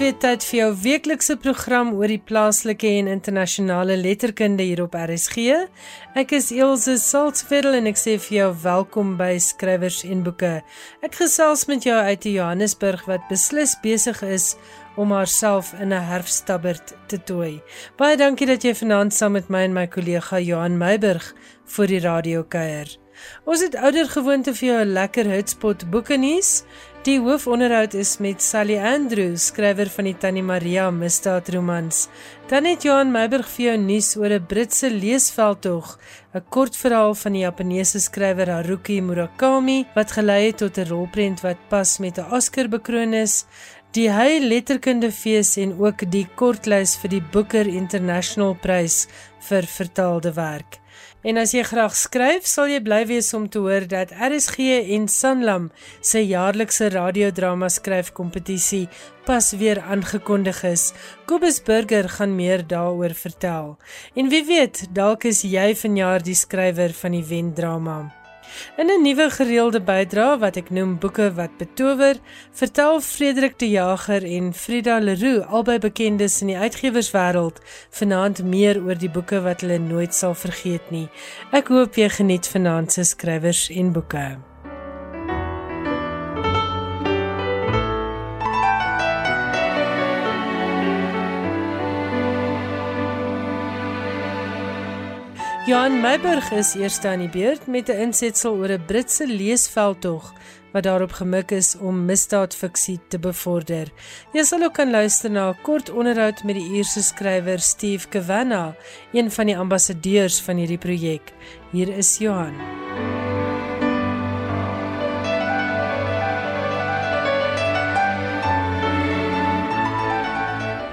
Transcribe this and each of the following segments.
Weer tyd vir jou weeklikse program oor die plaaslike en internasionale letterkunde hier op RSG. Ek is Elsje Salzveld en ek sê vir jou welkom by Skrywers en Boeke. Ek gesels met jou uit Johannesburg wat beslis besig is om haarself in 'n herfstabbert te tooi. Baie dankie dat jy vanaand saam met my en my kollega Johan Meiburg vir die radio kuier. Ons het ouer gewoonte vir jou 'n lekker hitspot boeke nuus. Die hoofonderhoud is met Sally Andrews, skrywer van die Tannie Maria misdaadromans. Dan het Johan Meiburg vir jou nuus oor 'n Britse leesveldtog, 'n kort verhaal van die Japannese skrywer Haruki Murakami wat gelei het tot 'n rolprent wat pas met 'n Oscar bekroon is. Die Hy Letterkundefees en ook die kortlys vir die Booker International Prys vir vertaalde werk. En as jy graag skryf, sal jy bly wees om te hoor dat RSG en Sanlam se jaarlikse radiodrama skryfkompetisie pas weer aangekondig is. Kobus Burger gaan meer daaroor vertel. En wie weet, dalk is jy vanjaar die skrywer van die wendrama. In 'n nuwe gereelde bydra wat ek noem Boeke wat betower, vertel Frederik de Jager en Frida Leroux, albei bekendes in die uitgewerswêreld, vanaand meer oor die boeke wat hulle nooit sal vergeet nie. Ek hoop jy geniet vanaand se skrywers en boeke. Johan Meiburg is eerste aan die beurt met 'n insetsel oor 'n Britse leesveldtog wat daarop gemik is om misdaadfiksie te bevorder. Jy sal ook kan luister na 'n kort onderhoud met die Ierse skrywer Steve Kavanagh, een van die ambassadeurs van hierdie projek. Hier is Johan.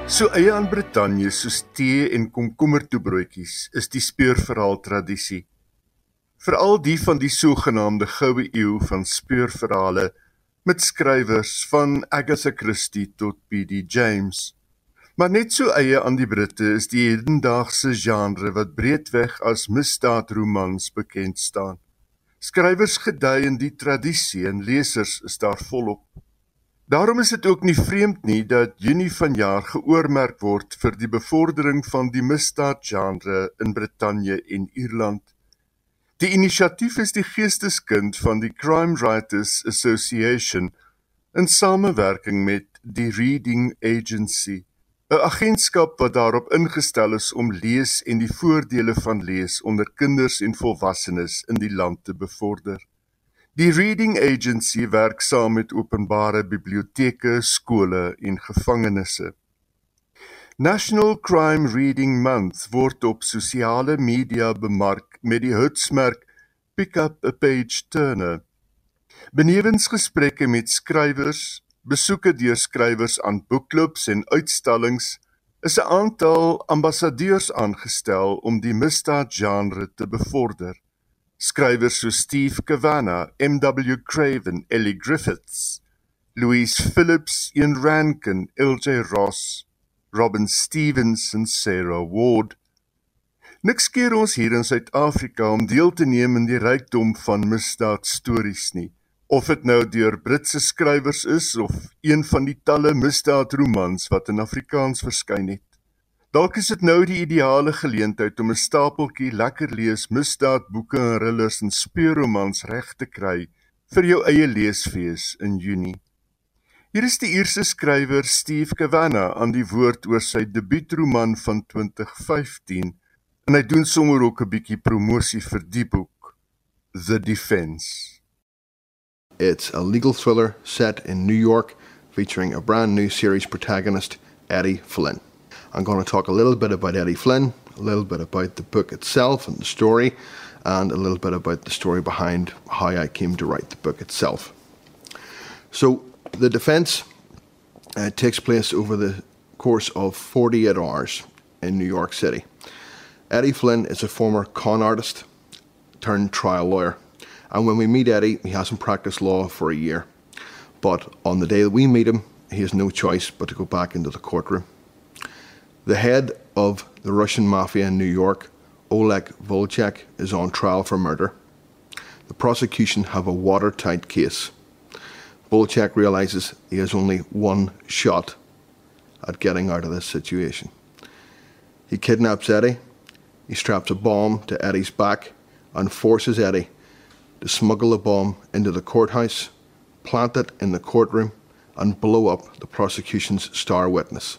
So eie aan Brittanje soos tee en komkommertoebroodjies is die speurverhaal tradisie. Veral die van die sogenaamde goue eeu van speurverhale met skrywers van Agatha Christie tot B.D. James. Maar net so eie aan die Britte is die hedendaagse genre wat breedweg as misdaadromans bekend staan. Skrywers gedei in die tradisie en lesers is daar volop. Daarom is dit ook nie vreemd nie dat Junie vanjaar geoormerk word vir die bevordering van die misdaadgenre in Brittanje en Ierland. Die inisiatief is die geesteskind van die Crime Writers Association in samewerking met die Reading Agency, 'n agentskap wat daarop ingestel is om lees en die voordele van lees onder kinders en volwassenes in die land te bevorder. Die Reading Agency werk saam met openbare biblioteke, skole en gevangenisse. National Crime Reading Month word op sosiale media bemark met die hitsmerk Pick up a page turner. Benewens gesprekke met skrywers, besoeke deur skrywers aan boekklubs en uitstallings, is 'n aantal ambassadeurs aangestel om die misdaadgenre te bevorder. Skrywers so Steve Kavanagh, M.W. Craven, Ellie Griffiths, Louise Phillips, Ian Rankin, L.J. Ross, Robin Stevens en Sarah Ward. Niks keer ons hier in Suid-Afrika om deel te neem in die rykdom van misdaadstories nie. Of dit nou deur Britse skrywers is of een van die talle misdaadromans wat in Afrikaans verskyn het. Dalk is dit nou die ideale geleentheid om 'n stapeltjie lekker lees misdaadboeke en thrillers en speurromans reg te kry vir jou eie leesfees in Junie. Hier is die Ierse skrywer Steve Kavanagh aan die woord oor sy debuutroman van 2015 en hy doen sommer ook 'n bietjie promosie vir die boek The Defense. It's a legal thriller set in New York featuring a brand new series protagonist Eddie Flynn. I'm going to talk a little bit about Eddie Flynn, a little bit about the book itself and the story, and a little bit about the story behind how I came to write the book itself. So, the defence uh, takes place over the course of 48 hours in New York City. Eddie Flynn is a former con artist turned trial lawyer. And when we meet Eddie, he hasn't practiced law for a year. But on the day that we meet him, he has no choice but to go back into the courtroom. The head of the Russian mafia in New York, Oleg Volchek, is on trial for murder. The prosecution have a watertight case. Volchek realizes he has only one shot at getting out of this situation. He kidnaps Eddie, he straps a bomb to Eddie's back, and forces Eddie to smuggle the bomb into the courthouse, plant it in the courtroom, and blow up the prosecution's star witness.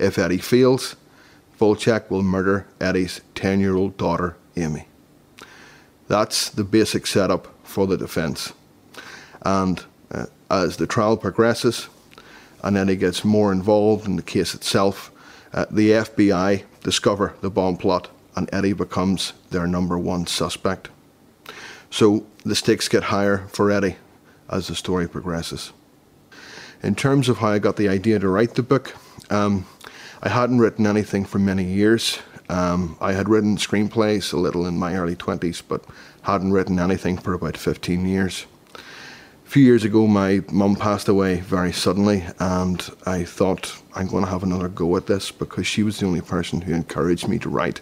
If Eddie fails, Volchek will murder Eddie's 10 year old daughter, Amy. That's the basic setup for the defence. And uh, as the trial progresses and Eddie gets more involved in the case itself, uh, the FBI discover the bomb plot and Eddie becomes their number one suspect. So the stakes get higher for Eddie as the story progresses. In terms of how I got the idea to write the book, um, I hadn't written anything for many years. Um, I had written screenplays a little in my early 20s, but hadn't written anything for about 15 years. A few years ago, my mum passed away very suddenly, and I thought I'm going to have another go at this because she was the only person who encouraged me to write.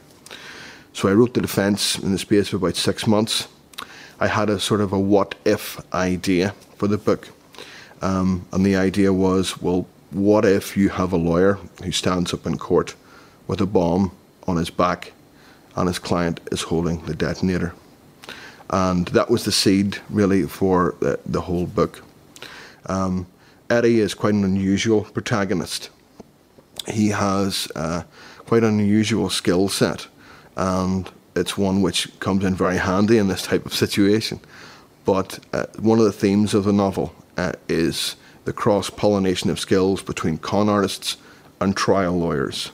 So I wrote the defence in the space of about six months. I had a sort of a what if idea for the book. Um, and the idea was well, what if you have a lawyer who stands up in court with a bomb on his back and his client is holding the detonator? And that was the seed, really, for the, the whole book. Um, Eddie is quite an unusual protagonist. He has uh, quite an unusual skill set, and it's one which comes in very handy in this type of situation. But uh, one of the themes of the novel uh, is the cross pollination of skills between con artists and trial lawyers.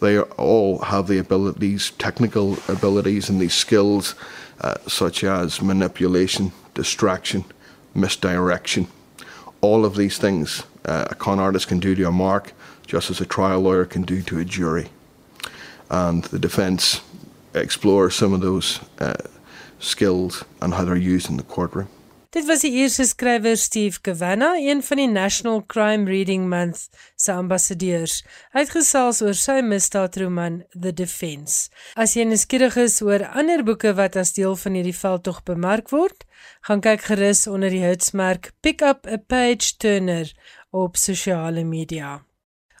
They all have the abilities, technical abilities, and these skills, uh, such as manipulation, distraction, misdirection. All of these things uh, a con artist can do to a mark, just as a trial lawyer can do to a jury. And the defence explores some of those uh, skills and how they're used in the courtroom. Dit was die eerste skrywer Steve Kavanagh, een van die National Crime Reading Month se ambassadeurs. Hy het gesels oor sy misdaadroman The Defence. As jy nuuskierig is oor ander boeke wat as deel van hierdie veldtog bemark word, gaan kyk gerus onder die hitsmerk Pick up a page turner op sosiale media.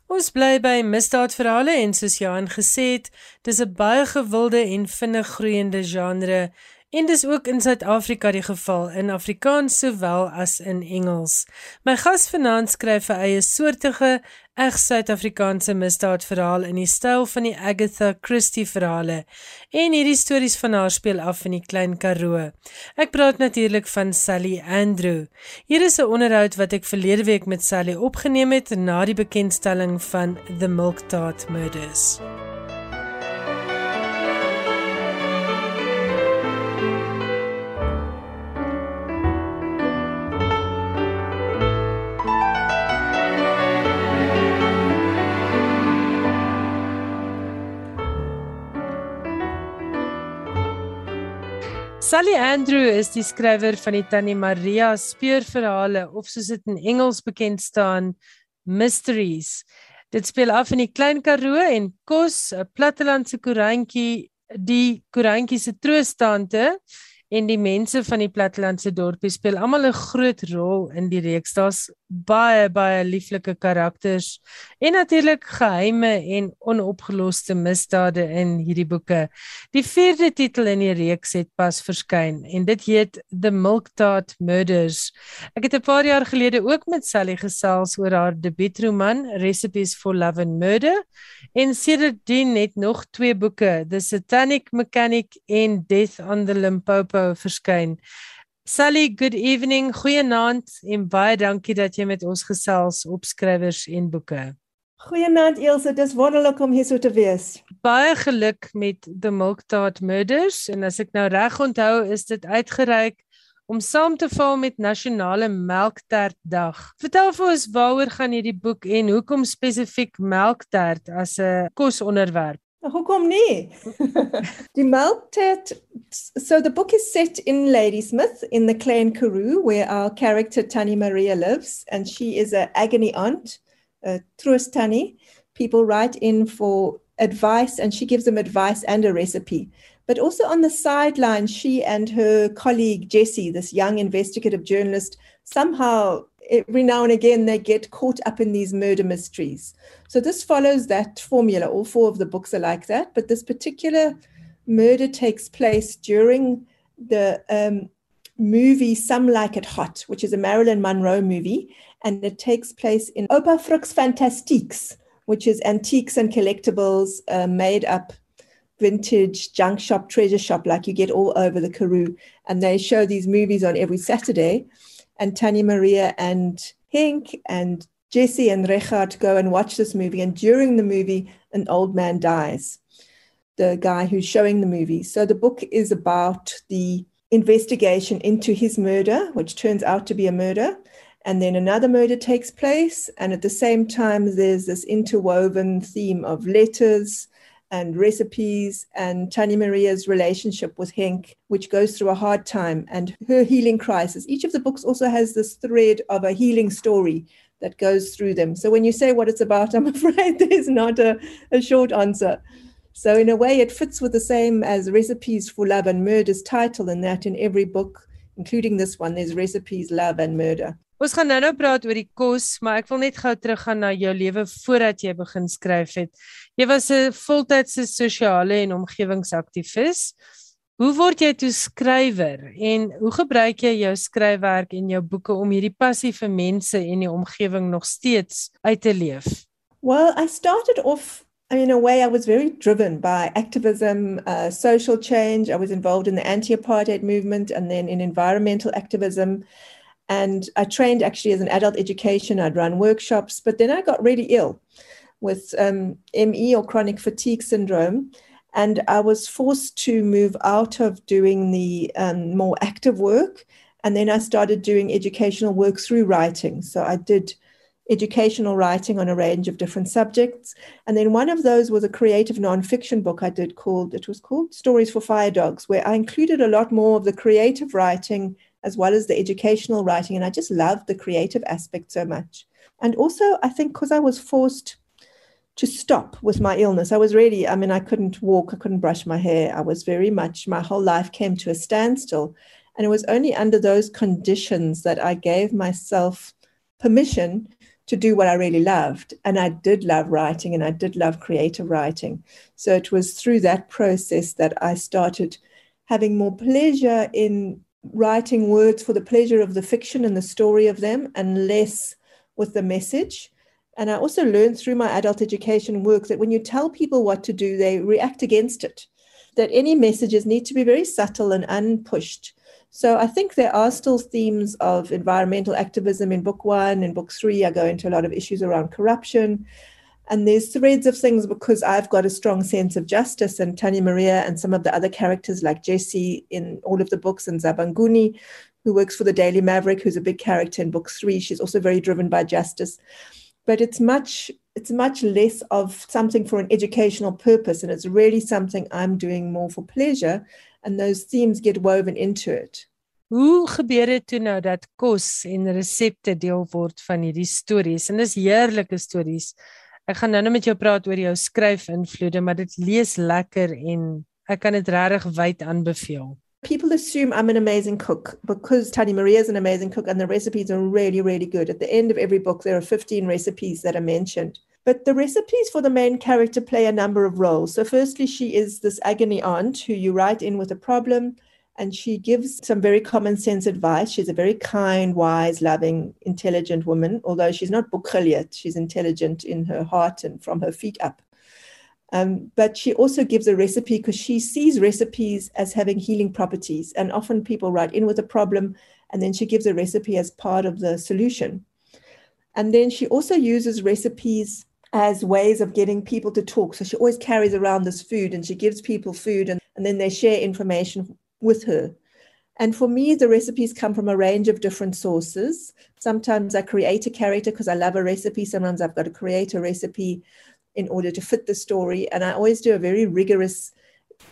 Ons bly by misdaadverhale en soos Johan gesê het, dis 'n baie gewilde en vinnig groeiende genre En dis ook in Suid-Afrika die geval in Afrikaans sowel as in Engels. My gas vanaand skryf 'n eie soortige eg Suid-Afrikaanse misdaadverhaal in die styl van die Agatha Christie verhale. En hierdie stories van haar speel af in die Klein Karoo. Ek praat natuurlik van Sally Andrew. Hier is 'n onderhoud wat ek verlede week met Sally opgeneem het na die bekendstelling van The Milk Tart Murders. Sally Andrew is die skrywer van die Tannie Maria speurverhale of soos dit in Engels bekend staan Mysteries. Dit speel af in die Klein Karoo en kos 'n plattelandse koerantjie die koerantjie se troostante en die mense van die plattelandse dorpie speel almal 'n groot rol in die reeks. Daar's baie baie lieflike karakters en natuurlik geheime en onopgeloste misdade in hierdie boeke. Die vierde titel in die reeks het pas verskyn en dit heet The Milk Tart Murders. Ek het 'n paar jaar gelede ook met Sally gesels oor haar debuutroman Recipes for Love and Murder en sedertdien net nog twee boeke, The Satanic Mechanic en Death on the Limpopo verskyn. Sally, good evening. Goeienaand en baie dankie dat jy met ons gesels op skrywers en boeke. Goeienaand Elsje, dis wonderlik om hier so te wees. Baie geluk met The Milk Tart Murders en as ek nou reg onthou, is dit uitgereik om saam te val met Nasionale Melktert Dag. Vertel vir ons waaroor gaan hierdie boek en hoekom spesifiek melktert as 'n kosonderwerp? Hoekom nie? die so the book is set in Ladysmith in the Clan Karoo where our character Tani Maria lives and she is an agony aunt, a trust Tani. People write in for advice and she gives them advice and a recipe. But also on the sideline, she and her colleague Jessie, this young investigative journalist, somehow every now and again they get caught up in these murder mysteries. So this follows that formula. All four of the books are like that, but this particular murder takes place during the um, movie Some Like It Hot, which is a Marilyn Monroe movie, and it takes place in Oberfrux Fantastiques, which is antiques and collectibles uh, made up vintage junk shop, treasure shop, like you get all over the Karoo. And they show these movies on every Saturday. And Tanya Maria and Henk and Jesse and Richard go and watch this movie. And during the movie, an old man dies, the guy who's showing the movie. So the book is about the investigation into his murder, which turns out to be a murder. And then another murder takes place. And at the same time, there's this interwoven theme of letters and recipes and Tanya Maria's relationship with Henk, which goes through a hard time, and her healing crisis. Each of the books also has this thread of a healing story that goes through them. So when you say what it's about, I'm afraid there's not a, a short answer. So in a way, it fits with the same as Recipes for Love and Murder's title, in that in every book, including this one, there's recipes, love and murder. Ons gaan nou-nou praat oor die kos, maar ek wil net gou teruggaan na jou lewe voordat jy begin skryf het. Jy was 'n voltydse sosiale en omgewingsaktivis. Hoe word jy toe skrywer en hoe gebruik jy jou skryfwerk en jou boeke om hierdie passie vir mense en die omgewing nog steeds uit te leef? Well, I started off I mean, in a way, I was very driven by activism, uh, social change. I was involved in the anti apartheid movement and then in environmental activism. And I trained actually as an adult education. I'd run workshops, but then I got really ill with um, ME or chronic fatigue syndrome. And I was forced to move out of doing the um, more active work. And then I started doing educational work through writing. So I did educational writing on a range of different subjects. And then one of those was a creative nonfiction book I did called, it was called Stories for Fire Dogs, where I included a lot more of the creative writing as well as the educational writing. And I just loved the creative aspect so much. And also, I think because I was forced to stop with my illness, I was really, I mean, I couldn't walk, I couldn't brush my hair. I was very much, my whole life came to a standstill. And it was only under those conditions that I gave myself permission to do what I really loved. And I did love writing and I did love creative writing. So it was through that process that I started having more pleasure in writing words for the pleasure of the fiction and the story of them and less with the message. And I also learned through my adult education work that when you tell people what to do, they react against it. That any messages need to be very subtle and unpushed. So I think there are still themes of environmental activism in book one. In book three, I go into a lot of issues around corruption and there's threads of things because I've got a strong sense of justice, and Tanya Maria and some of the other characters like Jesse in all of the books, and Zabanguni, who works for the Daily Maverick, who's a big character in book three. She's also very driven by justice. But it's much it's much less of something for an educational purpose, and it's really something I'm doing more for pleasure, and those themes get woven into it. Hoe gebeur dit toe nou dat kos en resepte deel word van hierdie stories? En dis heerlike stories. Ek gaan nou net met jou praat oor jou skryfinvloede, maar dit lees lekker en ek kan dit regtig wyd aanbeveel. People assume I'm an amazing cook because Tanya Maria is an amazing cook and the recipes are really, really good. At the end of every book, there are 15 recipes that are mentioned. But the recipes for the main character play a number of roles. So, firstly, she is this agony aunt who you write in with a problem and she gives some very common sense advice. She's a very kind, wise, loving, intelligent woman, although she's not bukhaliat. She's intelligent in her heart and from her feet up. Um, but she also gives a recipe because she sees recipes as having healing properties. And often people write in with a problem and then she gives a recipe as part of the solution. And then she also uses recipes as ways of getting people to talk. So she always carries around this food and she gives people food and, and then they share information with her. And for me, the recipes come from a range of different sources. Sometimes I create a character because I love a recipe. Sometimes I've got to create a recipe in order to fit the story. And I always do a very rigorous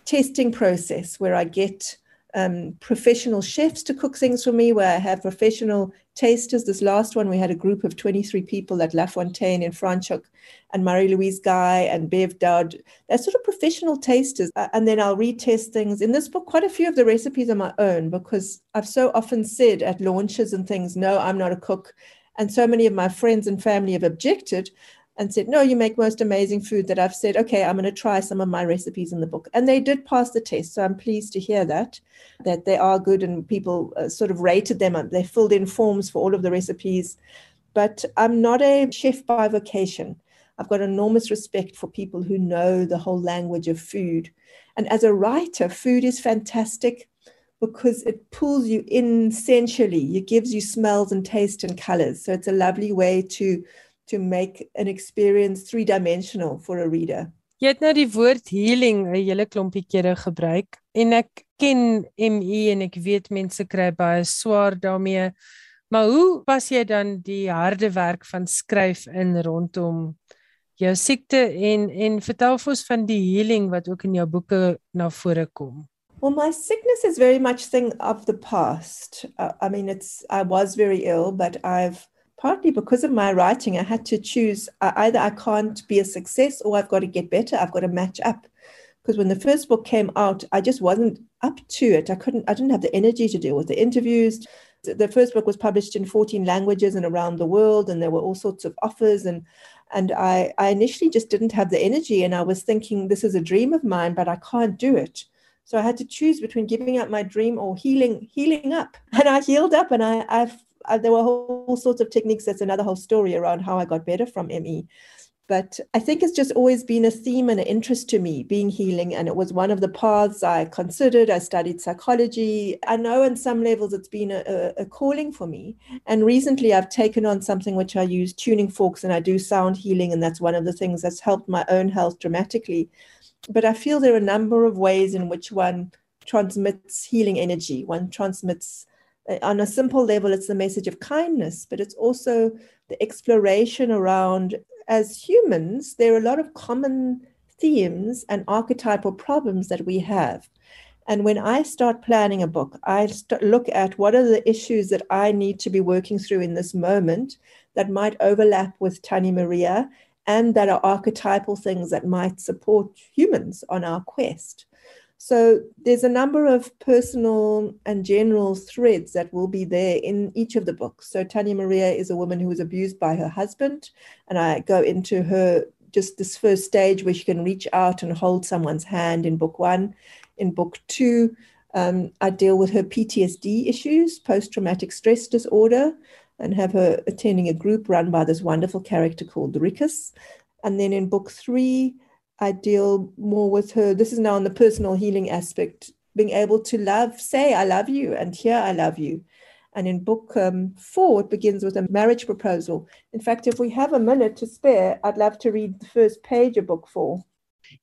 testing process where I get um, professional chefs to cook things for me, where I have professional tasters. This last one, we had a group of 23 people at La Fontaine in Franschhoek and Marie-Louise Guy and Bev Dodd. They're sort of professional tasters. Uh, and then I'll retest things. In this book, quite a few of the recipes are my own because I've so often said at launches and things, no, I'm not a cook. And so many of my friends and family have objected and said, No, you make most amazing food that I've said, Okay, I'm going to try some of my recipes in the book. And they did pass the test. So I'm pleased to hear that, that they are good and people uh, sort of rated them. And They filled in forms for all of the recipes. But I'm not a chef by vocation. I've got enormous respect for people who know the whole language of food. And as a writer, food is fantastic because it pulls you in sensually. It gives you smells and taste and colors. So it's a lovely way to to make an experience three-dimensional for a reader. Jy het nou die woord healing 'n hele klompie kere gebruik en ek ken ME en ek weet mense kry baie swaar daarmee. Maar hoe pas jy dan die harde werk van skryf in rondom jou siekte en en vertel vir ons van die healing wat ook in jou boeke na vore kom? Well, my sickness is very much thing of the past. Uh, I mean, it's I was very ill, but I've partly because of my writing, I had to choose uh, either I can't be a success or I've got to get better. I've got to match up. Because when the first book came out, I just wasn't up to it. I couldn't, I didn't have the energy to deal with the interviews. The first book was published in 14 languages and around the world, and there were all sorts of offers. And and I, I initially just didn't have the energy, and I was thinking, this is a dream of mine, but I can't do it. So I had to choose between giving up my dream or healing, healing up. And I healed up, and I, uh, there were all sorts of techniques. That's another whole story around how I got better from ME. But I think it's just always been a theme and an interest to me, being healing. And it was one of the paths I considered. I studied psychology. I know on some levels it's been a, a calling for me. And recently I've taken on something which I use tuning forks and I do sound healing. And that's one of the things that's helped my own health dramatically. But I feel there are a number of ways in which one transmits healing energy, one transmits uh, on a simple level, it's the message of kindness, but it's also the exploration around as humans, there are a lot of common themes and archetypal problems that we have. And when I start planning a book, I look at what are the issues that I need to be working through in this moment that might overlap with Tani Maria and that are archetypal things that might support humans on our quest. So there's a number of personal and general threads that will be there in each of the books. So Tanya Maria is a woman who was abused by her husband, and I go into her just this first stage where she can reach out and hold someone's hand in book one. In book two, um, I deal with her PTSD issues, post traumatic stress disorder, and have her attending a group run by this wonderful character called Rikus. And then in book three, I deal more with her. This is now on the personal healing aspect, being able to love, say, I love you, and here I love you. And in book um, four, it begins with a marriage proposal. In fact, if we have a minute to spare, I'd love to read the first page of book four.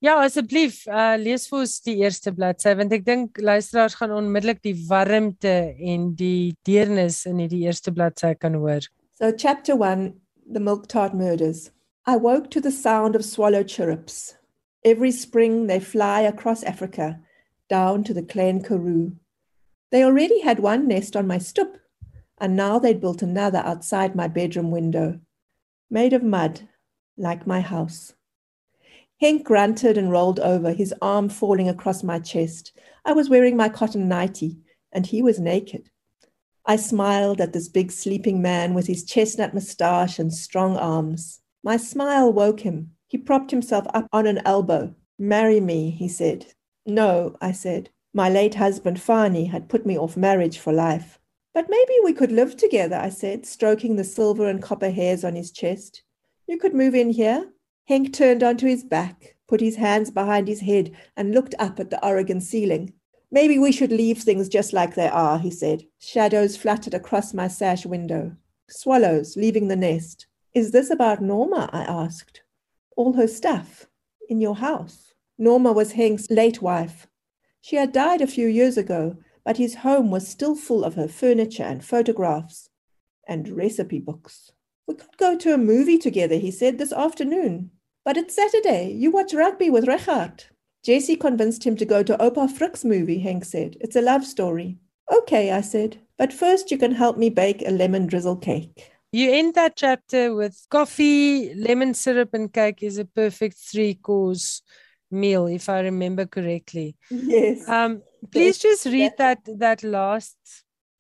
Ja, asseblief, uh, lees vir ons die eerste bladsy want ek dink luisteraars gaan onmiddellik die warmte en die deernis in die eerste bladsy kan hoor. So chapter 1, the milk tart murders. I woke to the sound of swallow chirrups. Every spring they fly across Africa down to the Klein Karoo. They already had one nest on my stoep, and now they'd built another outside my bedroom window, made of mud, like my house. Henk grunted and rolled over, his arm falling across my chest. I was wearing my cotton nightie, and he was naked. I smiled at this big sleeping man with his chestnut moustache and strong arms. My smile woke him. He propped himself up on an elbow. Marry me, he said. No, I said. My late husband, Fani, had put me off marriage for life. But maybe we could live together, I said, stroking the silver and copper hairs on his chest. You could move in here. Henk turned onto his back, put his hands behind his head, and looked up at the Oregon ceiling. Maybe we should leave things just like they are, he said. Shadows fluttered across my sash window. Swallows leaving the nest. Is this about Norma? I asked all her stuff in your house. Norma was Hank's late wife. She had died a few years ago, but his home was still full of her furniture and photographs and recipe books. We could go to a movie together, he said, this afternoon. But it's Saturday. You watch rugby with Richard. Jessie convinced him to go to Opa Frick's movie, Hank said. It's a love story. Okay, I said, but first you can help me bake a lemon drizzle cake. You end that chapter with coffee, lemon syrup, and cake is a perfect three course meal, if I remember correctly. Yes. Um, please just read that that last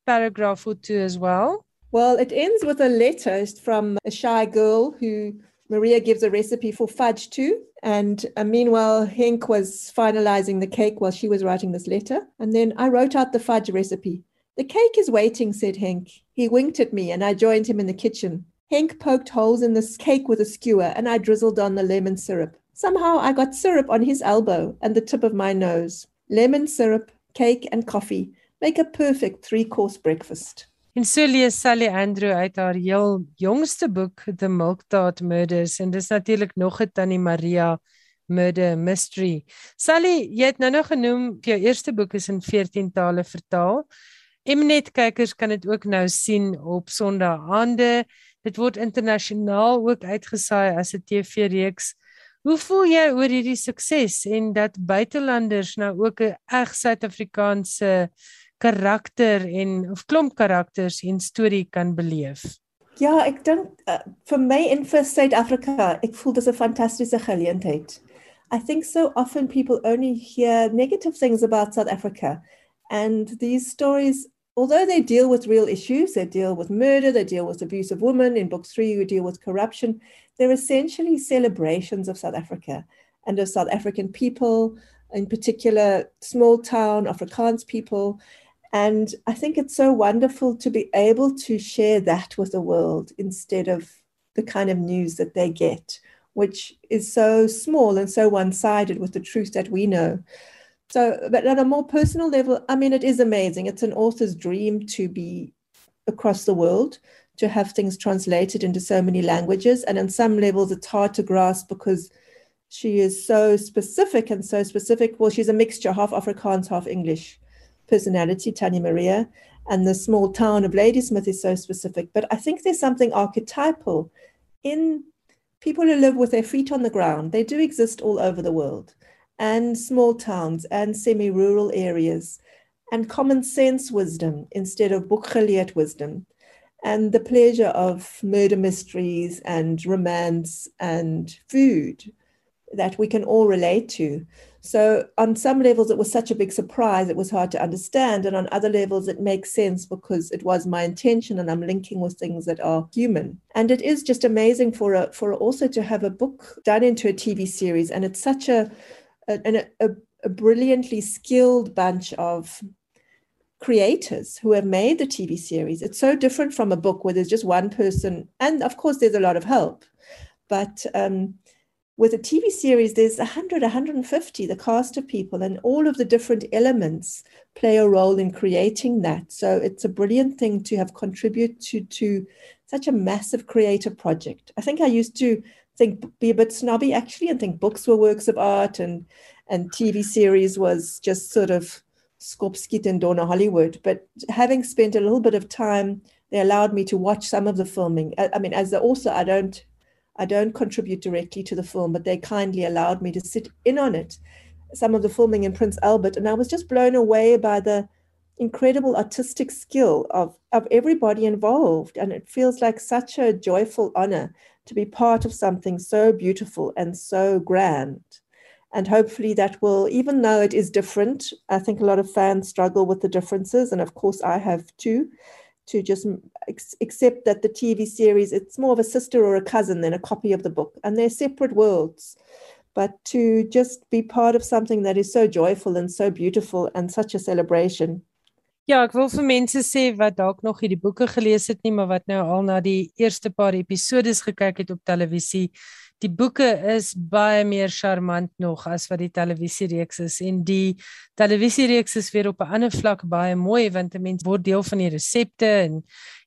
paragraph or two as well. Well, it ends with a letter from a shy girl who Maria gives a recipe for fudge to. And uh, meanwhile, Henk was finalizing the cake while she was writing this letter. And then I wrote out the fudge recipe. The cake is waiting, said Henk. He winked at me and I joined him in the kitchen. Henk poked holes in the cake with a skewer and I drizzled on the lemon syrup. Somehow I got syrup on his elbow and the tip of my nose. Lemon syrup, cake, and coffee make a perfect three course breakfast. En so lees Sally Andrew uit haar heel jongste boek The Milk Tart Murders en dis natuurlik nog 'n Tannie Maria murder mystery. Sally, jy het nou nog genoem jou eerste boek is in 14 tale vertaal. Mnet kykers kan dit ook nou sien op Sondagaande. Dit word internasionaal ook uitgesaai as 'n TV-reeks. Hoe voel jy oor hierdie sukses en dat buitelanders nou ook 'n reg Suid-Afrikaanse karakter en of klomp karakters en storie kan beleef. Ja, ek dink uh, vir my in vir Suid-Afrika, ek voel dis 'n fantastiese geleentheid. I think so often people only hear negative things about South Africa and these stories although they deal with real issues, they deal with murder, they deal with abuse of women, in book 3 you deal with corruption, they're essentially celebrations of South Africa and of South African people, in particular small town Afrikaans people and I think it's so wonderful to be able to share that with the world instead of the kind of news that they get, which is so small and so one sided with the truth that we know. So, but at a more personal level, I mean, it is amazing. It's an author's dream to be across the world, to have things translated into so many languages. And on some levels, it's hard to grasp because she is so specific and so specific. Well, she's a mixture, half Afrikaans, half English personality, Tanya Maria, and the small town of Ladysmith is so specific. But I think there's something archetypal in people who live with their feet on the ground. They do exist all over the world, and small towns and semi rural areas, and common sense wisdom instead of boekgeleerd wisdom. And the pleasure of murder mysteries and romance and food that we can all relate to. So, on some levels, it was such a big surprise, it was hard to understand. And on other levels, it makes sense because it was my intention and I'm linking with things that are human. And it is just amazing for, a, for also to have a book done into a TV series. And it's such a, a, a, a brilliantly skilled bunch of creators who have made the TV series. It's so different from a book where there's just one person. And of course, there's a lot of help. But um, with a TV series, there's 100, 150, the cast of people, and all of the different elements play a role in creating that. So it's a brilliant thing to have contributed to, to such a massive creative project. I think I used to think be a bit snobby actually and think books were works of art and and TV series was just sort of Skopskit and Donna Hollywood. But having spent a little bit of time, they allowed me to watch some of the filming. I, I mean, as the author, I don't I don't contribute directly to the film, but they kindly allowed me to sit in on it, some of the filming in Prince Albert. And I was just blown away by the incredible artistic skill of, of everybody involved. And it feels like such a joyful honor to be part of something so beautiful and so grand. And hopefully, that will, even though it is different, I think a lot of fans struggle with the differences. And of course, I have too to just accept that the TV series it's more of a sister or a cousin than a copy of the book and they're separate worlds but to just be part of something that is so joyful and so beautiful and such a celebration Ja, ek wil vir mense sê wat dalk nog hierdie boeke gelees het nie, maar wat nou al na die eerste paar episode gekyk het op televisie, die boeke is baie meer charmant nog as wat die televisiereeks is en die televisiereeks is weer op 'n ander vlak baie mooi want 'n mens word deel van die resepte en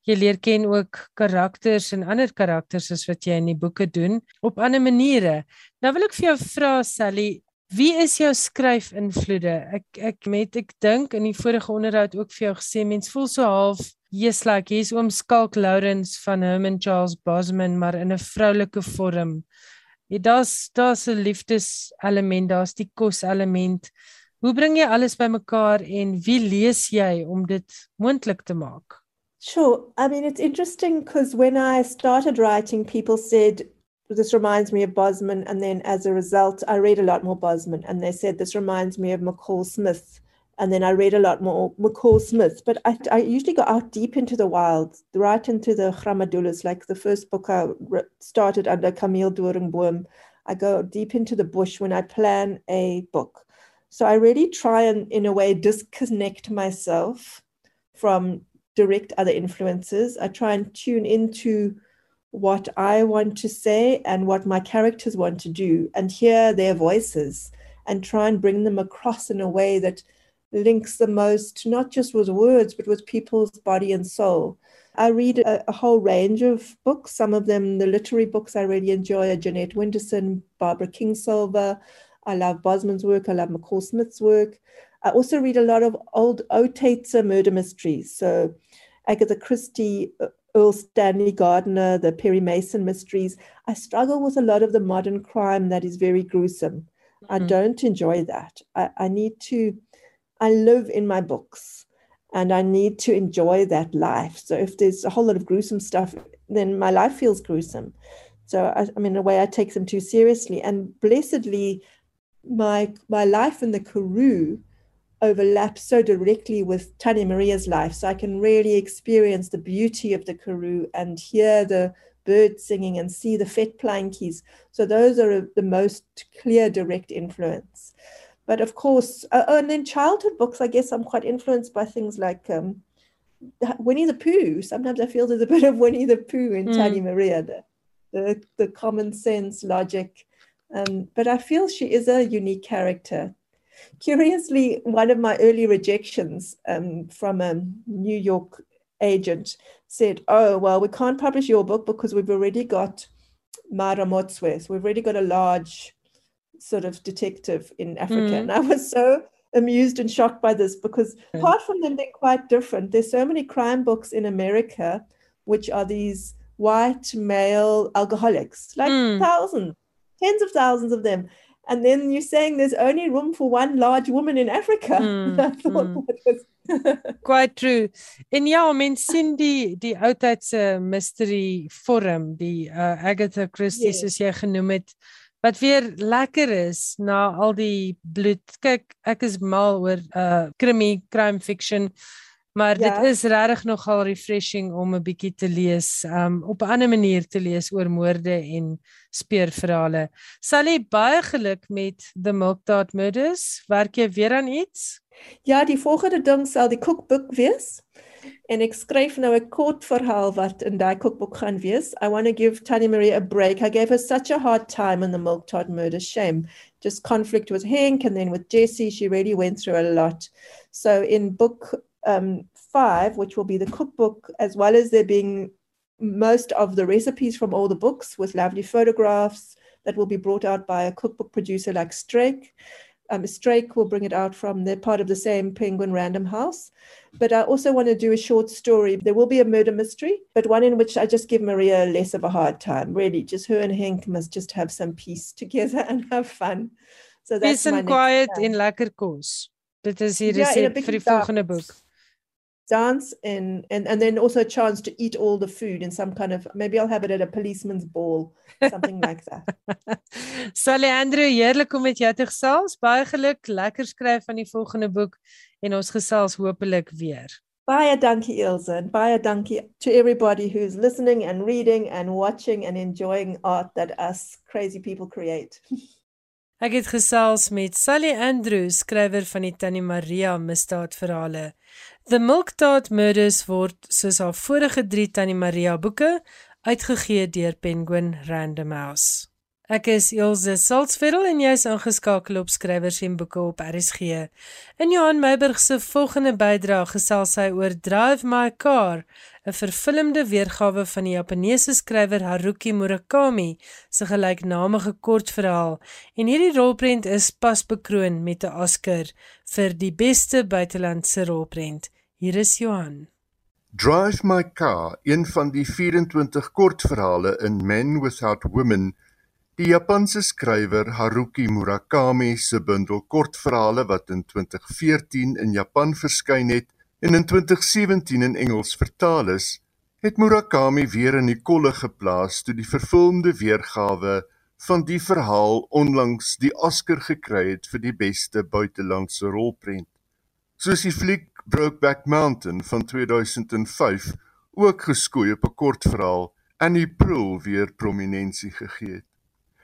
jy leer ken ook karakters en ander karakters as wat jy in die boeke doen op ander maniere. Nou wil ek vir jou vra Sally, wie is jou skryfinvloede? Ek ek met ek dink in die vorige onderhoud ook vir jou gesê mens voel so half Yes, like hier's oom Skalk Lawrence van Herman Charles Bosman maar in 'n vroulike vorm. Ja, daar's daar's 'n liefdeselement, daar's die koselement. Hoe bring jy alles bymekaar en wie lees jy om dit moontlik te maak? Sure. I mean, it's interesting because when I started writing, people said, This reminds me of Bosman. And then as a result, I read a lot more Bosman. And they said, This reminds me of McCall Smith and then I read a lot more McCall Smith. But I, I usually go out deep into the wild, right into the Gramadulas, like the first book I started under Camille Doringboom. I go deep into the bush when I plan a book. So I really try and, in a way, disconnect myself from direct other influences. I try and tune into what I want to say and what my characters want to do and hear their voices and try and bring them across in a way that links the most, not just with words, but with people's body and soul. I read a, a, whole range of books. Some of them, the literary books I really enjoy are Jeanette Winterson, Barbara Kingsolver. I love Bosman's work. I love McCall Smith's work. I also read a lot of old Otates murder mysteries. So Agatha Christie, uh, Erle Stanley Gardner, the Perry Mason mysteries. I struggle with a lot of the modern crime that is very gruesome. Mm-hmm. I don't enjoy that. I, I need to I live in my books and I need to enjoy that life. So if there's a whole lot of gruesome stuff, then my life feels gruesome. So I, I mean, in a way, I take them too seriously. And blessedly, my my life in the Karoo overlaps so directly with Tanya Maria's life, so I can really experience the beauty of the Karoo and hear the birds singing and see the vetplankies. So those are the most clear direct influence. But of course, uh, oh, and then childhood books, I guess I'm quite influenced by things like um, Winnie the Pooh. Sometimes I feel there's a bit of Winnie the Pooh in mm. Tanya Maria, the, the, the common sense logic. Um, but I feel she is a unique character. Curiously, one of my early rejections um, from a New York agent said, Oh, well, we can't publish your book because we've already got Mara Motswe. So we've already got a large sort of detective in Africa. Mm. And I was so amused and shocked by this because apart from them being quite different, there's so many crime books in America which are these white male alcoholics, like mm. thousands, tens of thousands of them. And then you're saying there's only room for one large woman in Africa. Mm. I thought mm. was quite true. En ja, mens sien die die oudheidse mystery forum, die uh, Agatha Christie yes. soos jy genoem het, wat weer lekker is na al die bloed. Kyk, ek is mal oor uh crime crime fiction. Maar ja. dit is regtig nogal refreshing om 'n bietjie te lees, um op 'n ander manier te lees oor moorde en speurverhale. Sally, baie geluk met The Milktart Murders. Werk jy weer aan iets? Ja, die volgende ding sal die cookbook wees. En ek skryf nou 'n kort verhaal wat in daai kookboek gaan wees. I want to give Tanya Marie a break. I gave her such a hard time in the milk tart murder shame. Just conflict with Hank and then with Jesse, she really went through a lot. So in book um, 5, which will be the cookbook as well as there being most of the recipes from all the books with lovely photographs that will be brought out by a cookbook producer like Strake um, Strake will bring it out from they're part of the same Penguin Random House. But I also want to do a short story. There will be a murder mystery, but one in which I just give Maria less of a hard time. Really, just her and Henk must just have some peace together and have fun. So that's Peace and quiet in lekker kos. Dit is hier ja, resep vir die volgende boek dance and, and and then also a chance to eat all the food in some kind of maybe I'll have it at a policeman's ball something like that. Sally Andrew heerlik om met jou te gesels. Baie geluk, lekker skryf van die volgende boek en ons gesels hopelik weer. Baie dankie Ilse and baie dankie to everybody who's listening and reading and watching and enjoying art that us crazy people create. Ek het gesels met Sally Andrew, skrywer van die Tannie Maria misdaadverhale. The Milk Tart Murders word soos haar vorige 3 Tannie Maria boeke uitgegee deur Penguin Random House. Ek is Elsje Salzveld en jy's ingeskakel op skrywers en boeke op RSG. In Johan Meiburg se volgende bydrae gesels hy oor Drive My Car, 'n vervilmde weergawe van die Japaneese skrywer Haruki Murakami se gelyknamige kortverhaal. En hierdie rolprent is pas bekroon met 'n Oscar vir die beste buitelandse rolprent. Hier is Johan. Drive My Car, een van die 24 kortverhale in Men Without Women Die Japanse skrywer Haruki Murakami se bundel kortverhale wat in 2014 in Japan verskyn het en in 2017 in Engels vertaal is, het Murakami weer in die kolle geplaas toe die vervilmde weergawe van die verhaal onlangs die Oscar gekry het vir die beste buitelandse rolprent. soos die fliek Brokeback Mountain van 2005 ook geskoei op 'n kortverhaal en die proel weer prominensie gegee het.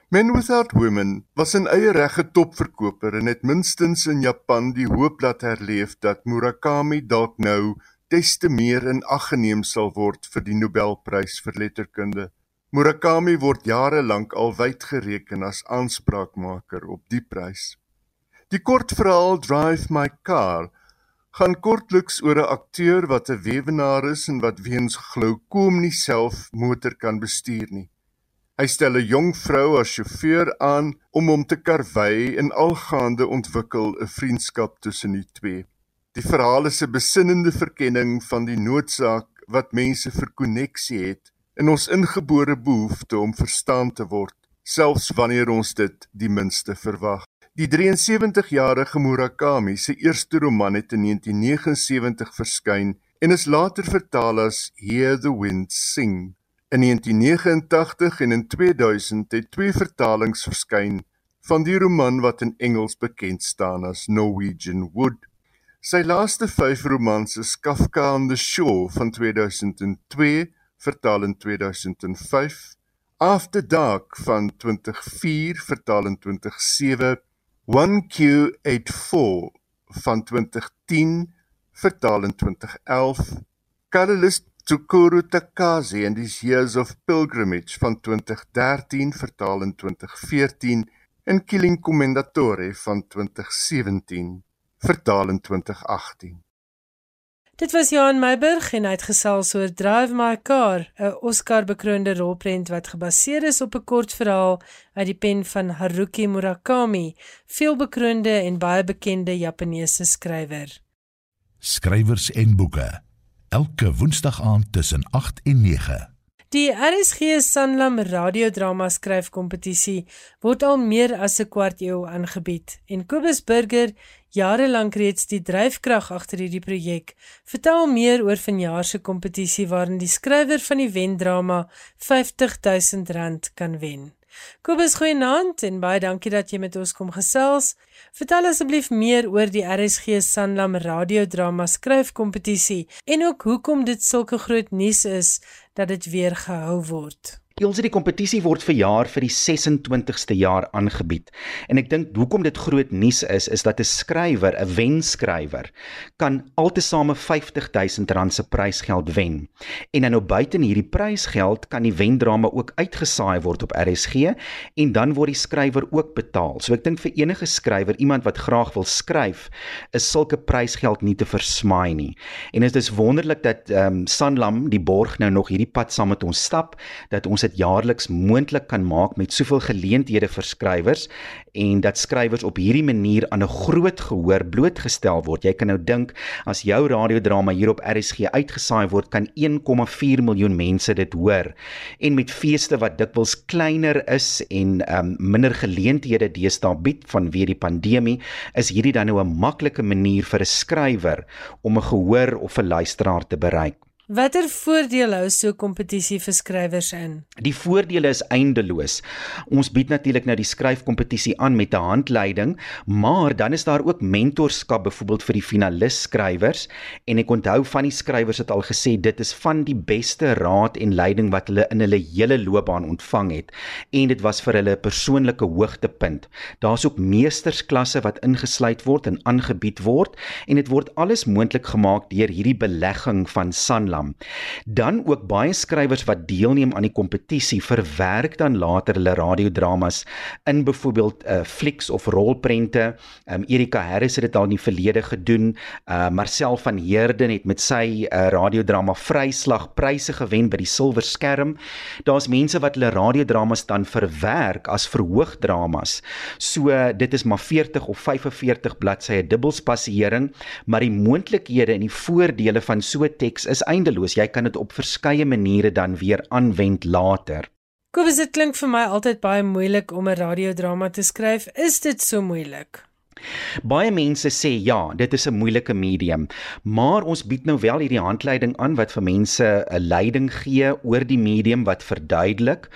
Men Without Women was 'n eie regte topverkoper en het minstens in Japan die hoop laat herleef dat Murakami dalk nou des te meer in ag geneem sal word vir die Nobelprys vir letterkunde. Murakami word jare lank al wyd gereken as aanspraakmaker op die prys. Die kortverhaal Drive My Car gaan kortliks oor 'n akteur wat 'n weewenaar is en wat weens glaukoom nie self motor kan bestuur nie. Hy stel 'n jong vrou as sjofeur aan om hom te karwei en algaande ontwikkel 'n vriendskap tussen die twee. Die verhaal is 'n besinnende verkenning van die noodsaak wat mense vir koneksie het en ons ingebore behoefte om verstaan te word, selfs wanneer ons dit die minste verwag. Die 73-jarige Murakami se eerste roman het in 1979 verskyn en is later vertaal as Hear the Wind Sing. In 1989 en in 2000 het twee vertalings verskyn van die roman wat in Engels bekend staan as Norwegian Wood. Sy laaste 5 romans is Kafka on the Shore van 2002, vertaal in 2005, After Dark van 2004, vertaal in 2007 1Q84 van 2010 vertaal in 2011 Catalyst Tsukuru Takazi and his Years of Pilgrimage van 2013 vertaal in 2014 en Killing Commendatore van 2017 vertaal in 2018 Dit was Johan Meiburg en hy het gesels oor Drive My Car, 'n Oscar-bekroonde rolprent wat gebaseer is op 'n kortverhaal uit die pen van Haruki Murakami, veelbekroonde en baie bekende Japannese skrywer. Skrywers en boeke. Elke Woensdag aand tussen 8 en 9. Die RSG Sanlam radiodrama skryfkompetisie word al meer as 'n kwart eeu aangebied en Kobus Burger jare lank reeds die dryfkrag agter hierdie projek. Vertel meer oor vanjaar se kompetisie waarin die skrywer van die wendrama R50000 kan wen. Kobus, goeienaand en baie dankie dat jy met ons kom gesels. Vertel asseblief meer oor die RSG Sanlam radiodrama skryfkompetisie en ook hoekom dit sulke groot nuus is dat dit weer gehou word. Ons het die kompetisie word verjaar vir die 26ste jaar aangebied. En ek dink hoekom dit groot nuus is, is dat 'n skrywer, 'n wenskrywer, kan altesaame R50000 se prysgeld wen. En dan nou buite hierdie prysgeld kan die wendrama ook uitgesaai word op RSG en dan word die skrywer ook betaal. So ek dink vir enige skrywer, iemand wat graag wil skryf, is sulke prysgeld nie te versmaai nie. En dit is wonderlik dat ehm um, Sanlam die borg nou nog hierdie pad saam met ons stap, dat ons dit jaarliks moontlik kan maak met soveel geleenthede vir skrywers en dat skrywers op hierdie manier aan 'n groot gehoor blootgestel word. Jy kan nou dink as jou radiodrama hier op RSG uitgesaai word, kan 1,4 miljoen mense dit hoor. En met feeste wat dikwels kleiner is en um, minder geleenthede deesdae bied vanweë die pandemie, is hierdie dan nou 'n maklike manier vir 'n skrywer om 'n gehoor of 'n luisteraar te bereik. Watter voordele hou so kompetisie vir skrywers in? Die voordele is eindeloos. Ons bied natuurlik nou die skryfkompetisie aan met 'n handleiding, maar dan is daar ook mentorskap byvoorbeeld vir die finalis skrywers en ek onthou van die skrywers het al gesê dit is van die beste raad en leiding wat hulle in hulle hele loopbaan ontvang het en dit was vir hulle 'n persoonlike hoogtepunt. Daar's ook meestersklasse wat ingesluit word en aangebied word en dit word alles moontlik gemaak deur hierdie belegging van Sanlam Sanlam. Dan ook baie skrywers wat deelneem aan die kompetisie verwerk dan later hulle radiodramas in byvoorbeeld 'n uh, flieks of rolprente. Um, Erika Harris het dit al in die verlede gedoen. Uh, Marcel van Heerden het met sy uh, radiodrama Vryslag pryse gewen by die Silwer Skerm. Daar's mense wat hulle radiodramas dan verwerk as verhoogdramas. So uh, dit is maar 40 of 45 bladsye dubbelspasiering, maar die moontlikhede en die voordele van so 'n teks is eintlik eindeloos. Jy kan dit op verskeie maniere dan weer aanwend later. Kobus, dit klink vir my altyd baie moeilik om 'n radiodrama te skryf. Is dit so moeilik? Baie mense sê ja, dit is 'n moeilike medium, maar ons bied nou wel hierdie handleiding aan wat vir mense 'n leiding gee oor die medium wat verduidelik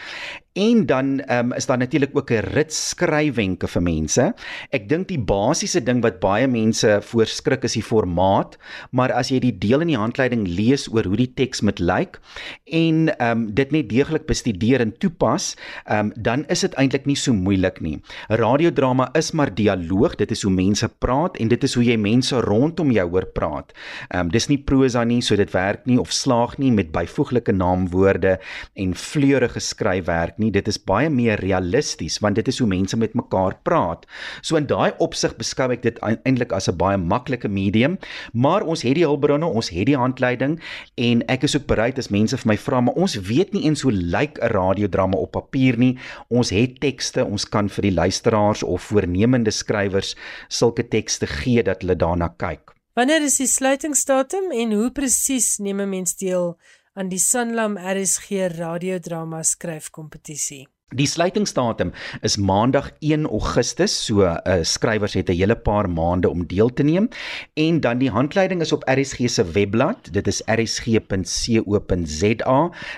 En dan um, is daar natuurlik ook 'n rit skryfwenke vir mense. Ek dink die basiese ding wat baie mense voorskrik is die formaat, maar as jy die deel in die handleiding lees oor hoe die teks moet lyk en ehm um, dit net deeglik bestudeer en toepas, ehm um, dan is dit eintlik nie so moeilik nie. Radiodrama is maar dialoog, dit is hoe mense praat en dit is hoe jy mense rondom jou hoor praat. Ehm um, dis nie prosa nie, so dit werk nie of slaag nie met byvoeglike naamwoorde en fleurige skryfwerk nie. Dit is baie meer realisties want dit is hoe mense met mekaar praat. So in daai opsig beskou ek dit eintlik as 'n baie maklike medium, maar ons het die hulpbronne, ons het die handleiding en ek is ook bereid as mense vir my vra, maar ons weet nie eens hoe lyk 'n radiodrama op papier nie. Ons het tekste, ons kan vir die luisteraars of voornemende skrywers sulke tekste gee dat hulle daarna kyk. Wanneer is die sluitingsdatum en hoe presies neem 'n mens deel aan die Sanlam RSG radiodrama skryfkompetisie. Die sluitingsdatum is Maandag 1 Augustus, so uh, skrywers het 'n hele paar maande om deel te neem en dan die handleiding is op RSG se webblad. Dit is rsg.co.za.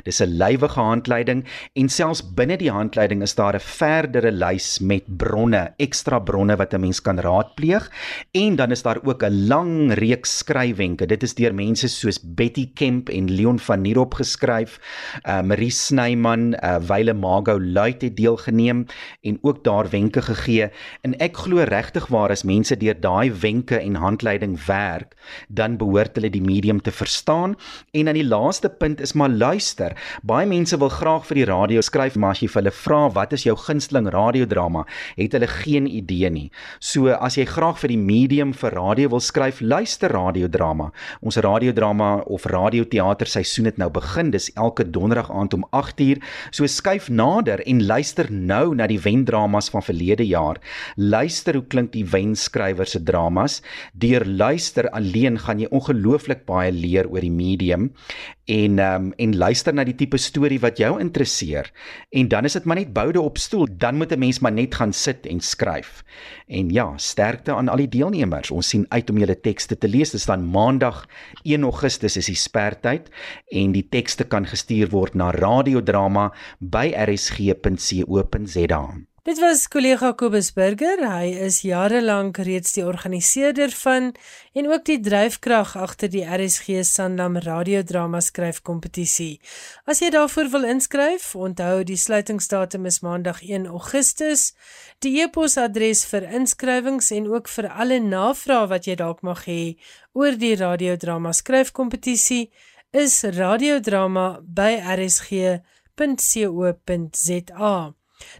Dis 'n lywige handleiding en selfs binne die handleiding is daar 'n verdere lys met bronne, ekstra bronne wat 'n mens kan raadpleeg en dan is daar ook 'n lang reeks skryfwenke. Dit is deur mense soos Betty Kemp en Leon van Nierop geskryf, uh, Marie Snyman, uh, Wyle Mago Luit het deelgeneem en ook daar wenke gegee en ek glo regtig waar as mense deur daai wenke en handleiding werk, dan behoort hulle die medium te verstaan en dan die laaste punt is maar luister. Baie mense wil graag vir die radio skryf, maar as jy vir hulle vra wat is jou gunsteling radiodrama, het hulle geen idee nie. So as jy graag vir die medium vir radio wil skryf, luister radiodrama. Ons radiodrama of radioteater seisoen het nou begin. Dis elke donderdag aand om 8uur. So skuif nader en luister nou na die wendramas van verlede jaar. Luister hoe klink die wenskrywer se dramas. Deur luister alleen gaan jy ongelooflik baie leer oor die medium en um, en luister na die tipe storie wat jou interesseer. En dan is dit maar net boude op stoel. Dan moet 'n mens maar net gaan sit en skryf. En ja, sterkte aan al die deelnemers. Ons sien uit om julle tekste te lees. Dit staan Maandag 1 Augustus is die spertyd en die tekste kan gestuur word na radiodrama by rsg.co.za. Dit was kollega Kobus Burger. Hy is jare lank reeds die organiseerder van en ook die dryfkrag agter die RSG Sandam radiodrama skryfkompetisie. As jy daarvoor wil inskryf, onthou die sluitingsdatum is Maandag 1 Augustus. Die e-posadres vir inskrywings en ook vir alle navrae wat jy dalk mag hê oor die radiodrama skryfkompetisie is radiodrama@rsg.co.za.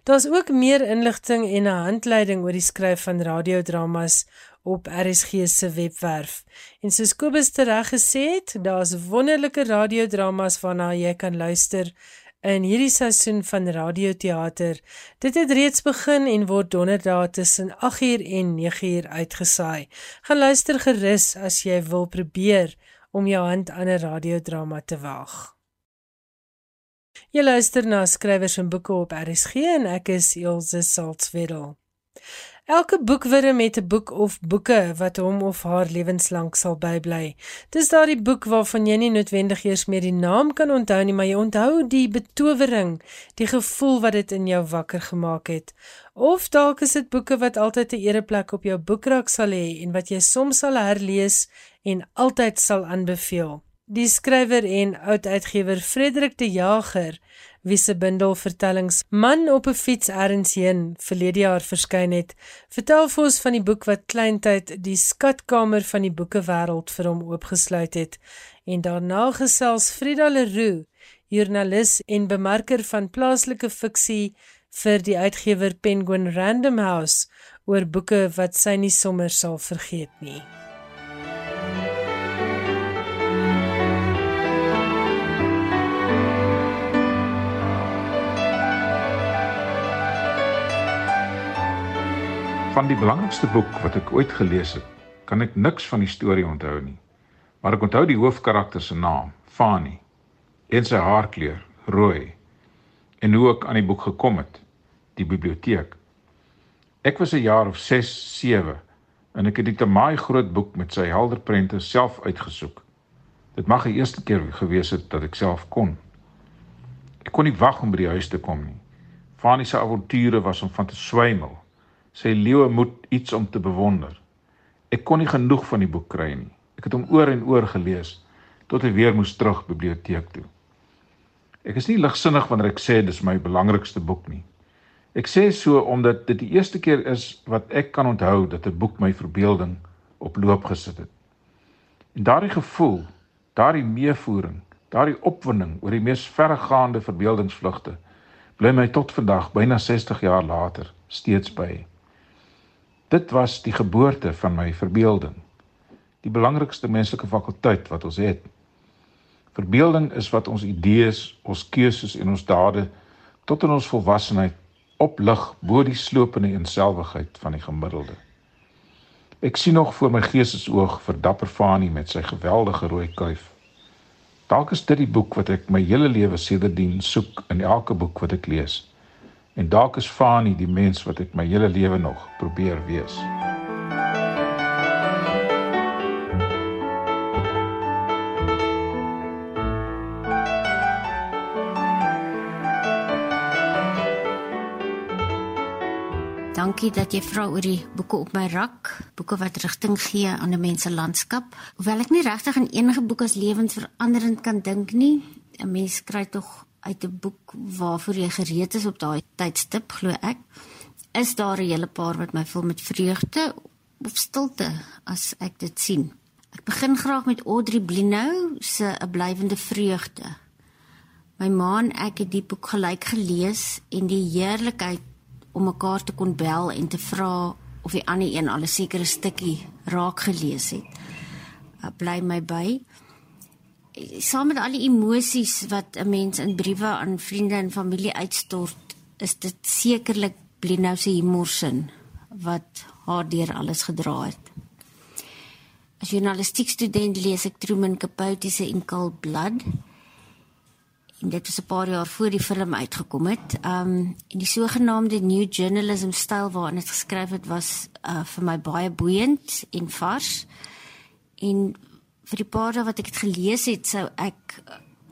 Daar's ook meer inligting en 'n handleiding oor die skryf van radiodramas op RSG se webwerf. En soos Kobus tereg gesê het, daar's wonderlike radiodramas waarna jy kan luister in hierdie seisoen van radioteater. Dit het reeds begin en word donderdae tussen 8uur en 9uur uitgesaai. Gaan luister gerus as jy wil probeer om jou hand aan 'n radiodrama te waag. Jy luister na skrywers en boeke op RSG en ek is Elsje Salzwetel. Elke boekwurm het 'n boek of boeke wat hom of haar lewenslank sal bybly. Dis daardie boek waarvan jy nie noodwendig eers meer die naam kan onthou nie, maar jy onthou die betowering, die gevoel wat dit in jou wakker gemaak het. Of dalk is dit boeke wat altyd 'n ereplek op jou boekrak sal hê en wat jy soms sal herlees en altyd sal aanbeveel. Die skrywer en oud-uitgewer Frederik de Jager, wie se bundel vertellings Man op 'n fiets ergens heen verlede jaar verskyn het, vertel vir ons van die boek wat kleintyd die skatkamer van die boekewêreld vir hom oopgesluit het. En daarna gesels Frida Leroux, joernalis en bemarker van plaaslike fiksie vir die uitgewer Penguin Random House oor boeke wat sy nie sommer sal vergeet nie. Van die belangrikste boek wat ek ooit gelees het, kan ek niks van die storie onthou nie. Maar ek onthou die hoofkarakter se naam, Fanny, en sy haarkleur, rooi. En hoe ek aan die boek gekom het, die biblioteek. Ek was 'n jaar of 6, 7 en ek het die Tamaai groot boek met sy helder prente self uitgesoek. Dit mag die eerste keer gewees het dat ek self kon. Ek kon nie wag om by die huis te kom nie. Fanie se avonture was om van te swemel. Sy lewe moet iets om te bewonder. Ek kon nie genoeg van die boek kry nie. Ek het hom oor en oor gelees tot hy weer moes terug biblioteek toe. Ek is nie ligsinnig wanneer ek sê dis my belangrikste boek nie. Ek sê so omdat dit die eerste keer is wat ek kan onthou dat 'n boek my verbeelding op loop gesit het. En daardie gevoel, daardie meevoering, daardie opwinding oor die mees verregaande verbeeldingsvlugte bly my tot vandag, byna 60 jaar later, steeds by. Dit was die geboorte van my verbeelding. Die belangrikste menslike fakulteit wat ons het. Verbeelding is wat ons idees, ons keuses en ons dade tot in ons volwassenheid oplig bo die slopende eenselwigheid van die gemiddelde. Ek sien nog voor my geestesoog vir dapper Fanie met sy geweldige rooi kuif. Dalk is dit die boek wat ek my hele lewe sedertdien soek in elke boek wat ek lees. En dalk is Fanie die mens wat ek my hele lewe nog probeer wees. Dankie dat jy vra oor die boeke op my rak, boeke wat rigting gee aan 'n mens se landskap. Hoewel ek nie regtig aan enige boek as lewensveranderend kan dink nie, 'n mens kry tog uit 'n boek waarvoor jy gereed is op daai tydstip, glo ek, is daar 'n hele paar wat my vul met vreugde of stilte as ek dit sien. Ek begin graag met Audrey Blinou se 'n blywende vreugde. My ma en ek het die boek gelyk gelees en die heerlikheid om mekaar te kon bel en te vra of die ander een al 'n sekere stukkie raak gelees het. Bly my by. Saam met al die emosies wat 'n mens in briewe aan vriende en familie uitstort, is dit sekerlik Blinou se humorsin wat haar deur alles gedra het. As journalistiek student lees ek Truman Capote se In Cold Blood en dit was 'n paar jaar voor die film uitgekom het. Um en die sogenaamde new journalism styl waarin dit geskryf het was uh vir my baie boeiend en vars. En vir die paar dae wat ek dit gelees het, sou ek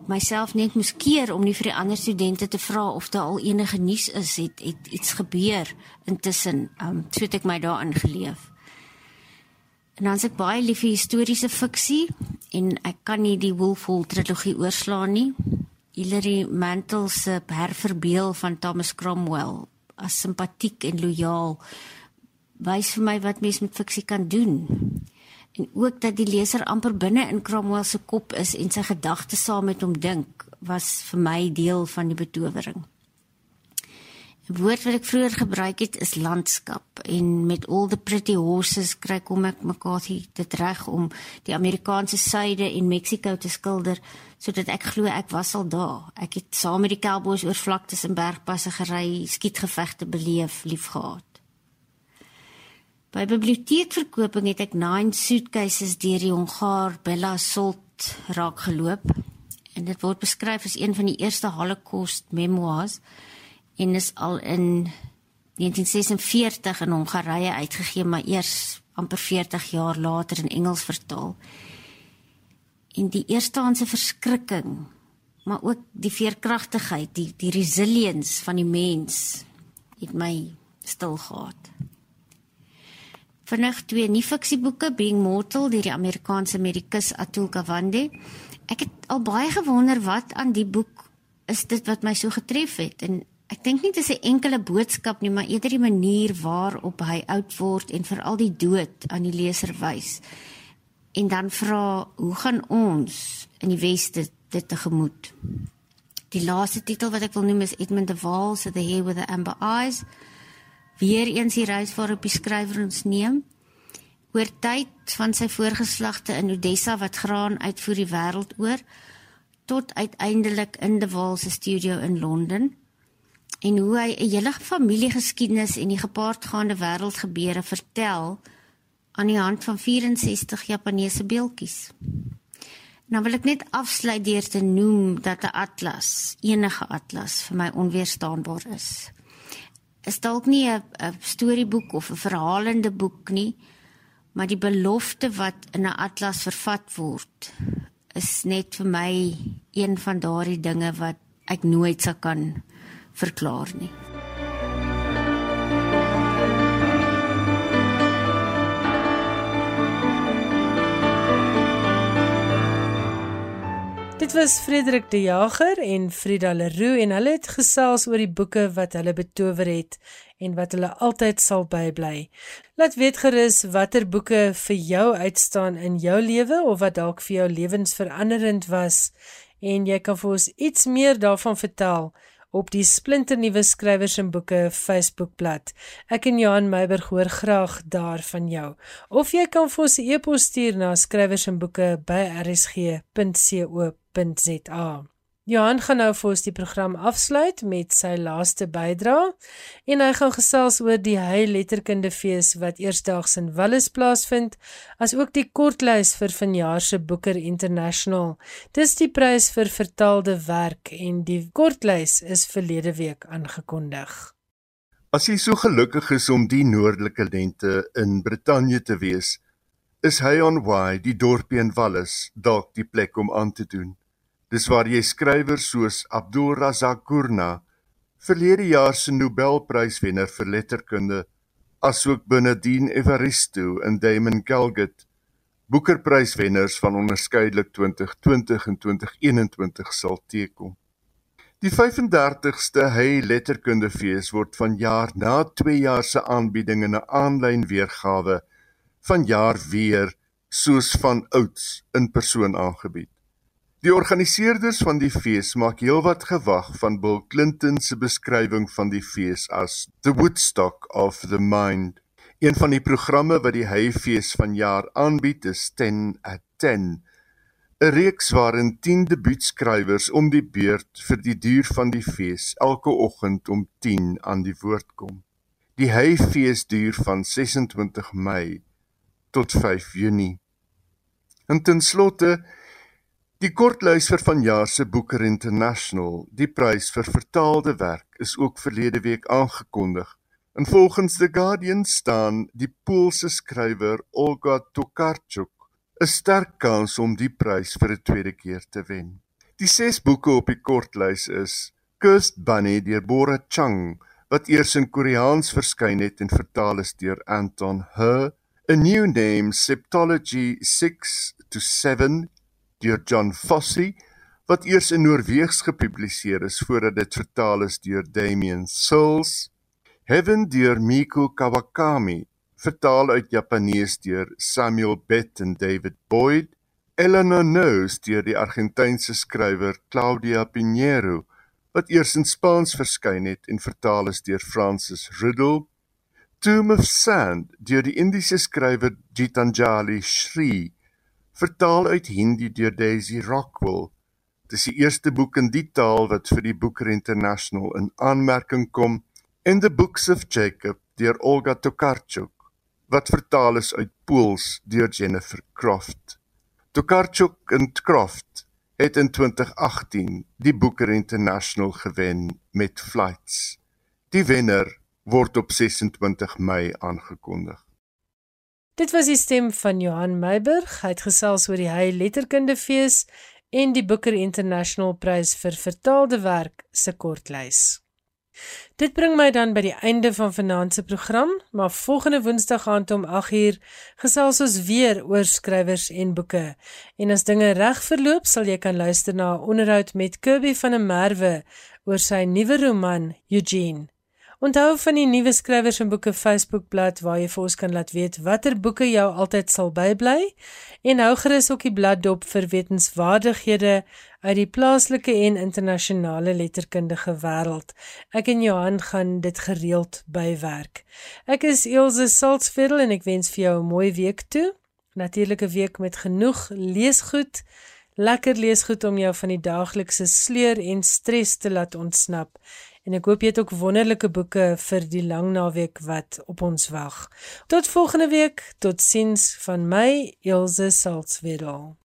myself net moes keer om nie vir die ander studente te vra of daar al enige nuus is, het, het iets gebeur intussen. Um so het ek my daarin geleef. En dan is ek baie lief vir historiese fiksie en ek kan nie die Wolf Hall trilogie oorslaan nie. Hilary Mantel se herverbeel van Thomas Cromwell as simpatiek en lojaal wys vir my wat mens met fiksie kan doen. En ook dat die leser amper binne in Cromwell se kop is en sy gedagtes saam met hom dink was vir my deel van die betowering. 'n Woord wat ek vroeër gebruik het is landskap en met all the pretty horses kry kom ek McCarthy dit reg om die Amerikaanse suide en Mexiko te skilder sodat ek glo ek was al daar. Ek het saam met die cowboys oor vlaktes en bergpasse gery, skietgevegte beleef, liefgehad. By biblioteekverkoping het ek 9 suitcases deur die Hongaar Bella Solt raak geloop en dit word beskryf as een van die eerste Holocaust memoirs en is al in 1946 in Hongarye uitgegee maar eers amper 40 jaar later in Engels vertaal en die eerstehandse verskrikking maar ook die veerkragtigheid die die resilience van die mens het my stil gehad. Vinnig twee nuwe fiksieboeke Being Mortal deur die Amerikaanse medikus Atul Gawande. Ek het al baie gewonder wat aan die boek is dit wat my so getref het en ek dink nie dit is 'n enkele boodskap nie maar eerder die manier waarop hy oud word en veral die dood aan die leser wys en dan vra hoe gaan ons in die weste dit tegemoet. Die laaste titel wat ek wil noem is Edmund de Waal se The Hair with the Amber Eyes. Weer eens die reis waarop die skrywer ons neem oor tyd van sy voorgeslagte in Odessa wat graan uitvoer die wêreld oor tot uiteindelik in de Waal se studio in Londen en hoe hy 'n hele familiegeskiedenis en die gepaardgaande wêreldgebeure vertel aan die hand van 64 Japaneese beeldjies. Nou wil ek net afsluit deur te noem dat 'n atlas, enige atlas vir my onweerstaanbaar is. Is dalk nie 'n storieboek of 'n verhalende boek nie, maar die belofte wat in 'n atlas vervat word is net vir my een van daardie dinge wat ek nooit sou kan verklaar nie. Dit was Frederik De Jager en Frida Leroux en hulle het gesels oor die boeke wat hulle betower het en wat hulle altyd sal bybly. Laat weet gerus watter boeke vir jou uitstaan in jou lewe of wat dalk vir jou lewensveranderend was en jy kan vir ons iets meer daarvan vertel op die splinternuwe skrywers en boeke Facebookblad. Ek en Johan Meiberg hoor graag daarvan jou. Of jy kan vir ons 'n e-pos stuur na skrywers en boeke by rsg.co.za. Johan gaan nou vir ons die program afsluit met sy laaste bydrae en hy gaan gesels oor die Hy Letterkundefees wat eersdaags in Wallis plaasvind, asook die kortlys vir vanjaar se Booker International. Dis die prys vir vertaalde werk en die kortlys is verlede week aangekondig. As jy so gelukkig is om die noordelike lente in Brittanje te wees, is hy on Wye, die dorpie in Wallis, dalk die plek om aan te doen. Dis waar jy skrywers soos Abdul Razak Gurna, verlede jaar se Nobelpryswenner vir letterkunde, asook Bernardine Evaristo en Damon Galgut, Boekerpryswenners van onderskeidelik 2020 en 2021 sal teekom. Die 35ste Hey Letterkundefees word vanjaar na 2 jaar se aanbieding in 'n aanlyn weergawe van jaar weer soos van ouds in persoon aangebied. Die organiseerders van die fees maak heelwat gewag van Bill Clinton se beskrywing van die fees as the Woodstock of the mind. Een van die programme wat die Hyfees vanjaar aanbied is 10 at 10. 'n Reeks waarin 10 debuutskrywers om die beurt vir die duur van die fees elke oggend om 10 aan die woord kom. Die Hyfees duur van 26 Mei tot 5 Junie. En ten slotte Die kortlys vir vanjaar se Booker International, die prys vir vertaalde werk, is ook verlede week aangekondig. En volgens The Guardian staan die Poolse skrywer Olga Tokarczuk 'n sterk kans om die prys vir 'n tweede keer te wen. Die ses boeke op die kortlys is Cursed Bunny deur Bora Chang, wat eers in Koreaans verskyn het en vertaal is deur Anton He, A New Name Septology 6 to 7 deur John Fossey wat eers in Noorweegs gepubliseer is voordat dit vertaal is deur Damien Souls. Heaven deur Miku Kawakami, vertaal uit Japanees deur Samuel Bett en David Boyd. Eleanor Knows deur die Argentynse skrywer Claudia Pinheiro wat eers in Spaans verskyn het en vertaal is deur Francis Riddle. Tomb of Sand deur die Indiese skrywer Gitanjali Shree vertaal uit Hindi deur Daisy Rockwell. Dit is die eerste boek in die taal wat vir die Booker International in aanmerking kom en The Books of Jacob deur Olga Tokarczuk wat vertaal is uit Pools deur Jennifer Croft. Tokarczuk en Croft het in 2018 die Booker International gewen met Flights. Die wenner word op 26 Mei aangekondig. Dit was die stem van Johan Meiburg. Hy het gesels oor die Hy Letterkundefees en die Booker International Prys vir vertaalde werk se kortlys. Dit bring my dan by die einde van vanaand se program, maar volgende Woensdag aand om 8uur gesels ons weer oor skrywers en boeke. En as dinge reg verloop, sal jy kan luister na 'n onderhoud met Kirby van der Merwe oor sy nuwe roman Eugene. Onthou van die nuwe skrywers en boeke Facebookblad waar jy vir ons kan laat weet watter boeke jou altyd sal bybly en hou gerus ook die blad dop vir wetenskapwaardighede uit die plaaslike en internasionale letterkundige wêreld. Ek en Johan gaan dit gereeld bywerk. Ek is Elsje Salzveld en ek wens vir jou 'n mooi week toe. Natuurlike week met genoeg leesgoed. Lekker leesgoed om jou van die daaglikse sleur en stres te laat ontsnap. En ek hoop jy het ook wonderlike boeke vir die lang naweek wat op ons wag. Tot volgende week. Totsiens van my Elsje Salzwetel.